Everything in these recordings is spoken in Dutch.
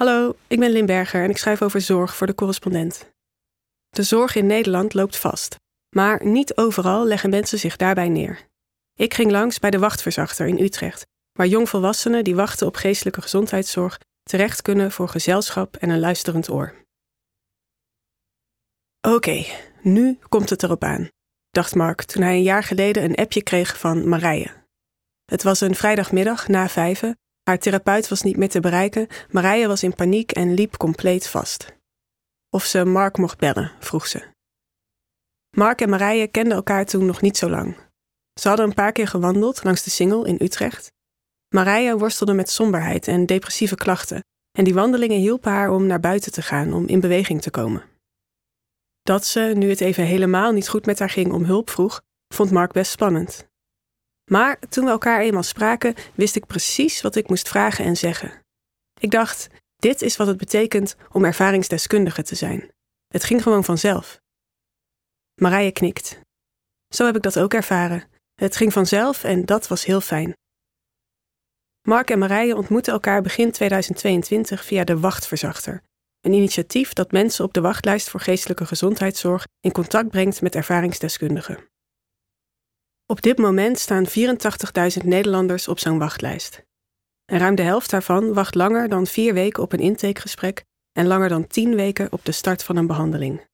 Hallo, ik ben Limberger en ik schrijf over zorg voor de correspondent. De zorg in Nederland loopt vast, maar niet overal leggen mensen zich daarbij neer. Ik ging langs bij de wachtverzachter in Utrecht, waar jongvolwassenen die wachten op geestelijke gezondheidszorg terecht kunnen voor gezelschap en een luisterend oor. Oké, nu komt het erop aan, dacht Mark toen hij een jaar geleden een appje kreeg van Marije. Het was een vrijdagmiddag na vijven, haar therapeut was niet meer te bereiken, Marije was in paniek en liep compleet vast. Of ze Mark mocht bellen, vroeg ze. Mark en Marije kenden elkaar toen nog niet zo lang. Ze hadden een paar keer gewandeld langs de Singel in Utrecht. Marije worstelde met somberheid en depressieve klachten, en die wandelingen hielpen haar om naar buiten te gaan, om in beweging te komen. Dat ze, nu het even helemaal niet goed met haar ging, om hulp vroeg, vond Mark best spannend. Maar toen we elkaar eenmaal spraken, wist ik precies wat ik moest vragen en zeggen. Ik dacht, dit is wat het betekent om ervaringsdeskundige te zijn. Het ging gewoon vanzelf. Marije knikt. Zo heb ik dat ook ervaren. Het ging vanzelf en dat was heel fijn. Mark en Marije ontmoeten elkaar begin 2022 via de Wachtverzachter, een initiatief dat mensen op de wachtlijst voor geestelijke gezondheidszorg in contact brengt met ervaringsdeskundigen. Op dit moment staan 84.000 Nederlanders op zo'n wachtlijst. En ruim de helft daarvan wacht langer dan vier weken op een intakegesprek en langer dan tien weken op de start van een behandeling.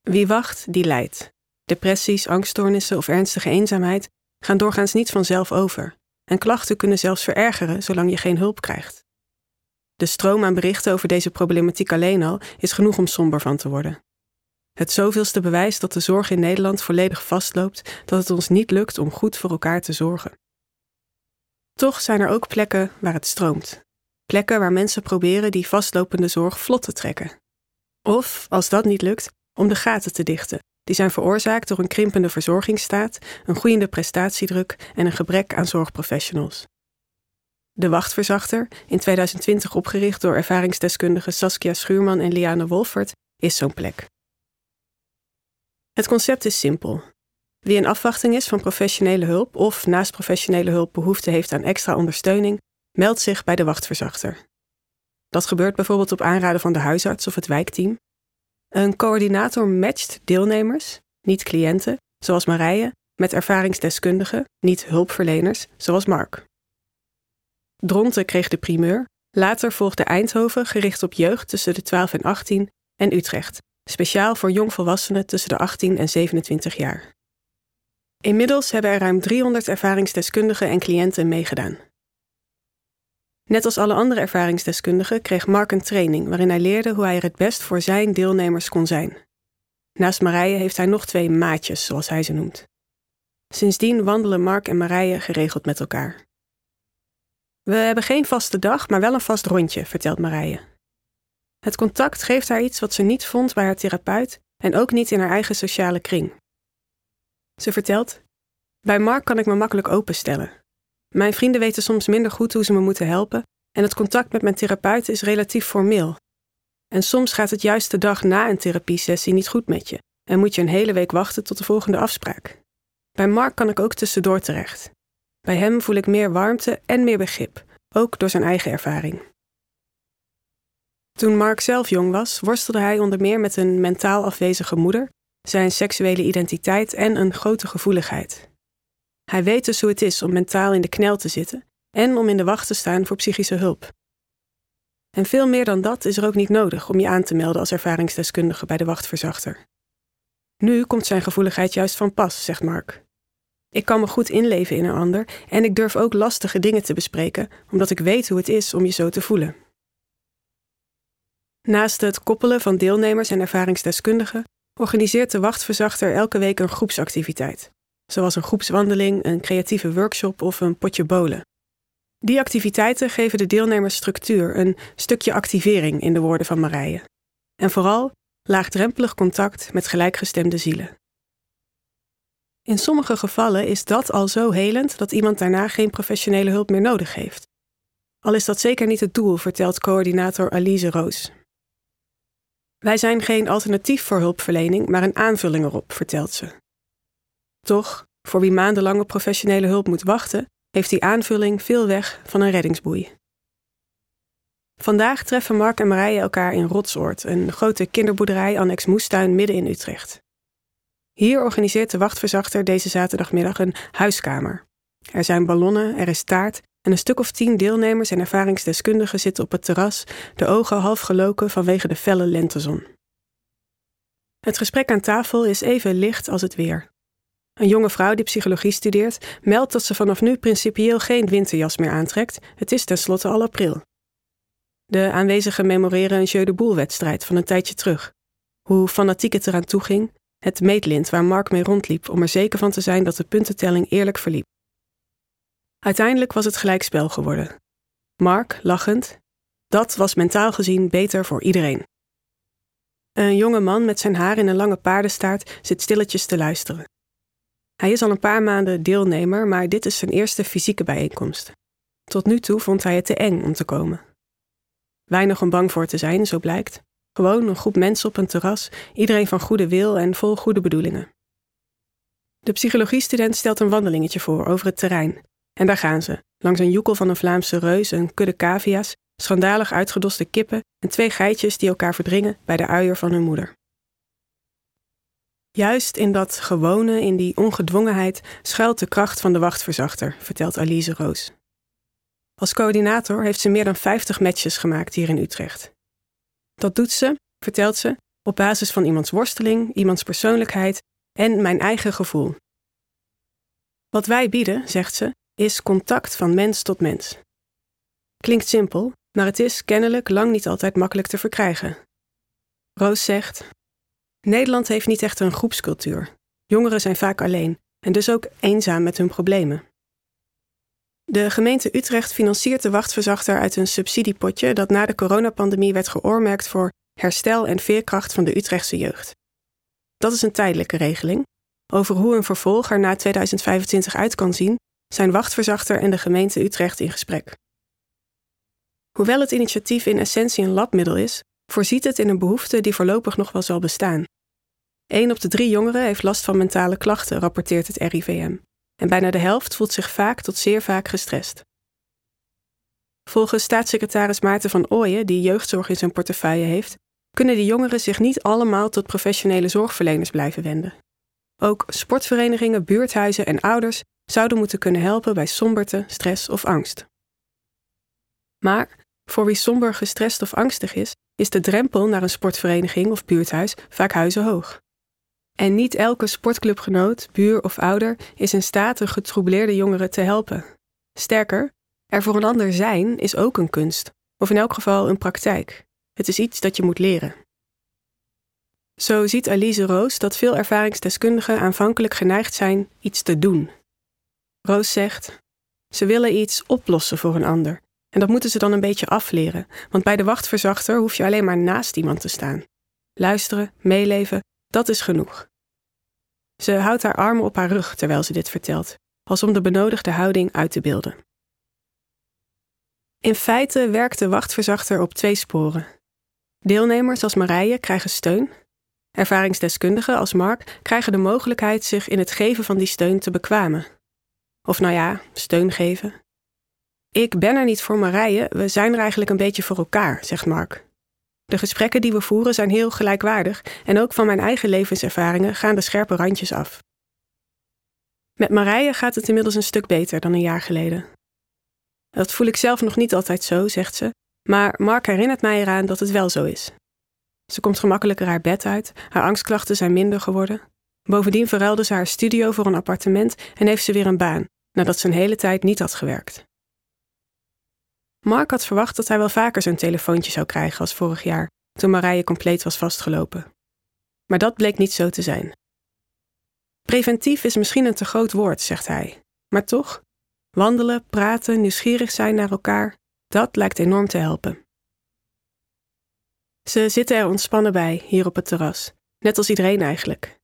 Wie wacht, die lijdt. Depressies, angststoornissen of ernstige eenzaamheid gaan doorgaans niet vanzelf over. En klachten kunnen zelfs verergeren zolang je geen hulp krijgt. De stroom aan berichten over deze problematiek alleen al is genoeg om somber van te worden. Het zoveelste bewijs dat de zorg in Nederland volledig vastloopt, dat het ons niet lukt om goed voor elkaar te zorgen. Toch zijn er ook plekken waar het stroomt. Plekken waar mensen proberen die vastlopende zorg vlot te trekken. Of, als dat niet lukt, om de gaten te dichten. Die zijn veroorzaakt door een krimpende verzorgingsstaat, een groeiende prestatiedruk en een gebrek aan zorgprofessionals. De Wachtverzachter, in 2020 opgericht door ervaringsdeskundigen Saskia Schuurman en Liane Wolfert, is zo'n plek. Het concept is simpel. Wie in afwachting is van professionele hulp of naast professionele hulp behoefte heeft aan extra ondersteuning, meldt zich bij de wachtverzachter. Dat gebeurt bijvoorbeeld op aanraden van de huisarts of het wijkteam. Een coördinator matcht deelnemers, niet cliënten, zoals Marije, met ervaringsdeskundigen, niet hulpverleners, zoals Mark. Dronten kreeg de primeur, later volgde Eindhoven gericht op jeugd tussen de 12 en 18 en Utrecht, speciaal voor jongvolwassenen tussen de 18 en 27 jaar. Inmiddels hebben er ruim 300 ervaringsdeskundigen en cliënten meegedaan. Net als alle andere ervaringsdeskundigen kreeg Mark een training waarin hij leerde hoe hij er het best voor zijn deelnemers kon zijn. Naast Marije heeft hij nog twee maatjes, zoals hij ze noemt. Sindsdien wandelen Mark en Marije geregeld met elkaar. We hebben geen vaste dag, maar wel een vast rondje, vertelt Marije. Het contact geeft haar iets wat ze niet vond bij haar therapeut en ook niet in haar eigen sociale kring. Ze vertelt: Bij Mark kan ik me makkelijk openstellen. Mijn vrienden weten soms minder goed hoe ze me moeten helpen en het contact met mijn therapeut is relatief formeel. En soms gaat het juist de dag na een therapiesessie niet goed met je en moet je een hele week wachten tot de volgende afspraak. Bij Mark kan ik ook tussendoor terecht. Bij hem voel ik meer warmte en meer begrip, ook door zijn eigen ervaring. Toen Mark zelf jong was, worstelde hij onder meer met een mentaal afwezige moeder, zijn seksuele identiteit en een grote gevoeligheid. Hij weet dus hoe het is om mentaal in de knel te zitten en om in de wacht te staan voor psychische hulp. En veel meer dan dat is er ook niet nodig om je aan te melden als ervaringsdeskundige bij de wachtverzachter. Nu komt zijn gevoeligheid juist van pas, zegt Mark. Ik kan me goed inleven in een ander en ik durf ook lastige dingen te bespreken, omdat ik weet hoe het is om je zo te voelen. Naast het koppelen van deelnemers en ervaringsdeskundigen organiseert de wachtverzachter elke week een groepsactiviteit, zoals een groepswandeling, een creatieve workshop of een potje bolen. Die activiteiten geven de deelnemers structuur, een stukje activering in de woorden van Marije. En vooral laagdrempelig contact met gelijkgestemde zielen. In sommige gevallen is dat al zo helend dat iemand daarna geen professionele hulp meer nodig heeft. Al is dat zeker niet het doel, vertelt coördinator Alize Roos. Wij zijn geen alternatief voor hulpverlening, maar een aanvulling erop, vertelt ze. Toch, voor wie maandenlang op professionele hulp moet wachten, heeft die aanvulling veel weg van een reddingsboei. Vandaag treffen Mark en Marije elkaar in Rotsoord, een grote kinderboerderij annex moestuin midden in Utrecht. Hier organiseert de wachtverzachter deze zaterdagmiddag een huiskamer. Er zijn ballonnen, er is taart en een stuk of tien deelnemers en ervaringsdeskundigen zitten op het terras, de ogen half geloken vanwege de felle lentezon. Het gesprek aan tafel is even licht als het weer. Een jonge vrouw die psychologie studeert meldt dat ze vanaf nu principieel geen winterjas meer aantrekt. Het is tenslotte al april. De aanwezigen memoreren een Jeu de Boel-wedstrijd van een tijdje terug. Hoe fanatiek het eraan toeging, het meetlint waar Mark mee rondliep om er zeker van te zijn dat de puntentelling eerlijk verliep. Uiteindelijk was het gelijkspel geworden. Mark, lachend, dat was mentaal gezien beter voor iedereen. Een jonge man met zijn haar in een lange paardenstaart zit stilletjes te luisteren. Hij is al een paar maanden deelnemer, maar dit is zijn eerste fysieke bijeenkomst. Tot nu toe vond hij het te eng om te komen. Weinig om bang voor te zijn, zo blijkt. Gewoon een groep mensen op een terras, iedereen van goede wil en vol goede bedoelingen. De psychologiestudent stelt een wandelingetje voor over het terrein. En daar gaan ze, langs een joekel van een Vlaamse reus, een kudde cavia's, schandalig uitgedoste kippen en twee geitjes die elkaar verdringen bij de uier van hun moeder. Juist in dat gewone, in die ongedwongenheid, schuilt de kracht van de wachtverzachter, vertelt Alice Roos. Als coördinator heeft ze meer dan 50 matches gemaakt hier in Utrecht. Dat doet ze, vertelt ze, op basis van iemands worsteling, iemands persoonlijkheid en mijn eigen gevoel. Wat wij bieden, zegt ze, is contact van mens tot mens. Klinkt simpel, maar het is kennelijk lang niet altijd makkelijk te verkrijgen. Roos zegt: Nederland heeft niet echt een groepscultuur. Jongeren zijn vaak alleen en dus ook eenzaam met hun problemen. De gemeente Utrecht financiert de wachtverzachter uit een subsidiepotje dat na de coronapandemie werd geoormerkt voor herstel en veerkracht van de Utrechtse jeugd. Dat is een tijdelijke regeling. Over hoe een vervolg er na 2025 uit kan zien, zijn wachtverzachter en de gemeente Utrecht in gesprek. Hoewel het initiatief in essentie een labmiddel is, voorziet het in een behoefte die voorlopig nog wel zal bestaan. Een op de drie jongeren heeft last van mentale klachten, rapporteert het RIVM. En bijna de helft voelt zich vaak tot zeer vaak gestrest. Volgens staatssecretaris Maarten van Ooyen, die jeugdzorg in zijn portefeuille heeft, kunnen die jongeren zich niet allemaal tot professionele zorgverleners blijven wenden. Ook sportverenigingen, buurthuizen en ouders zouden moeten kunnen helpen bij somberte, stress of angst. Maar voor wie somber, gestrest of angstig is, is de drempel naar een sportvereniging of buurthuis vaak huizenhoog. En niet elke sportclubgenoot, buur of ouder is in staat een getroubleerde jongere te helpen. Sterker, er voor een ander zijn is ook een kunst, of in elk geval een praktijk. Het is iets dat je moet leren. Zo ziet Alice Roos dat veel ervaringsdeskundigen aanvankelijk geneigd zijn iets te doen. Roos zegt: Ze willen iets oplossen voor een ander. En dat moeten ze dan een beetje afleren, want bij de wachtverzachter hoef je alleen maar naast iemand te staan. Luisteren, meeleven, dat is genoeg. Ze houdt haar armen op haar rug terwijl ze dit vertelt, als om de benodigde houding uit te beelden. In feite werkt de wachtverzachter op twee sporen. Deelnemers als Marije krijgen steun. Ervaringsdeskundigen als Mark krijgen de mogelijkheid zich in het geven van die steun te bekwamen. Of nou ja, steun geven. Ik ben er niet voor Marije, we zijn er eigenlijk een beetje voor elkaar, zegt Mark. De gesprekken die we voeren zijn heel gelijkwaardig en ook van mijn eigen levenservaringen gaan de scherpe randjes af. Met Marije gaat het inmiddels een stuk beter dan een jaar geleden. Dat voel ik zelf nog niet altijd zo, zegt ze, maar Mark herinnert mij eraan dat het wel zo is. Ze komt gemakkelijker haar bed uit, haar angstklachten zijn minder geworden. Bovendien verruilde ze haar studio voor een appartement en heeft ze weer een baan, nadat een hele tijd niet had gewerkt. Mark had verwacht dat hij wel vaker zo'n telefoontje zou krijgen als vorig jaar, toen Marije compleet was vastgelopen. Maar dat bleek niet zo te zijn. Preventief is misschien een te groot woord, zegt hij. Maar toch, wandelen, praten, nieuwsgierig zijn naar elkaar, dat lijkt enorm te helpen. Ze zitten er ontspannen bij, hier op het terras, net als iedereen eigenlijk.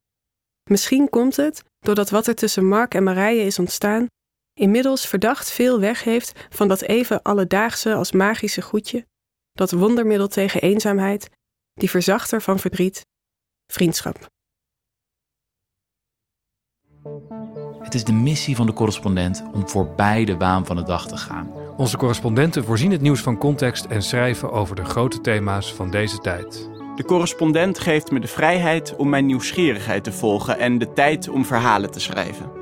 Misschien komt het doordat wat er tussen Mark en Marije is ontstaan inmiddels verdacht veel weg heeft van dat even alledaagse als magische goedje, dat wondermiddel tegen eenzaamheid, die verzachter van verdriet, vriendschap. Het is de missie van de correspondent om voorbij de waan van de dag te gaan Onze correspondenten voorzien het nieuws van context en schrijven over de grote thema's van deze tijd. De correspondent geeft me de vrijheid om mijn nieuwsgierigheid te volgen en de tijd om verhalen te schrijven.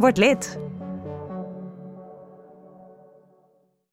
vårt litt.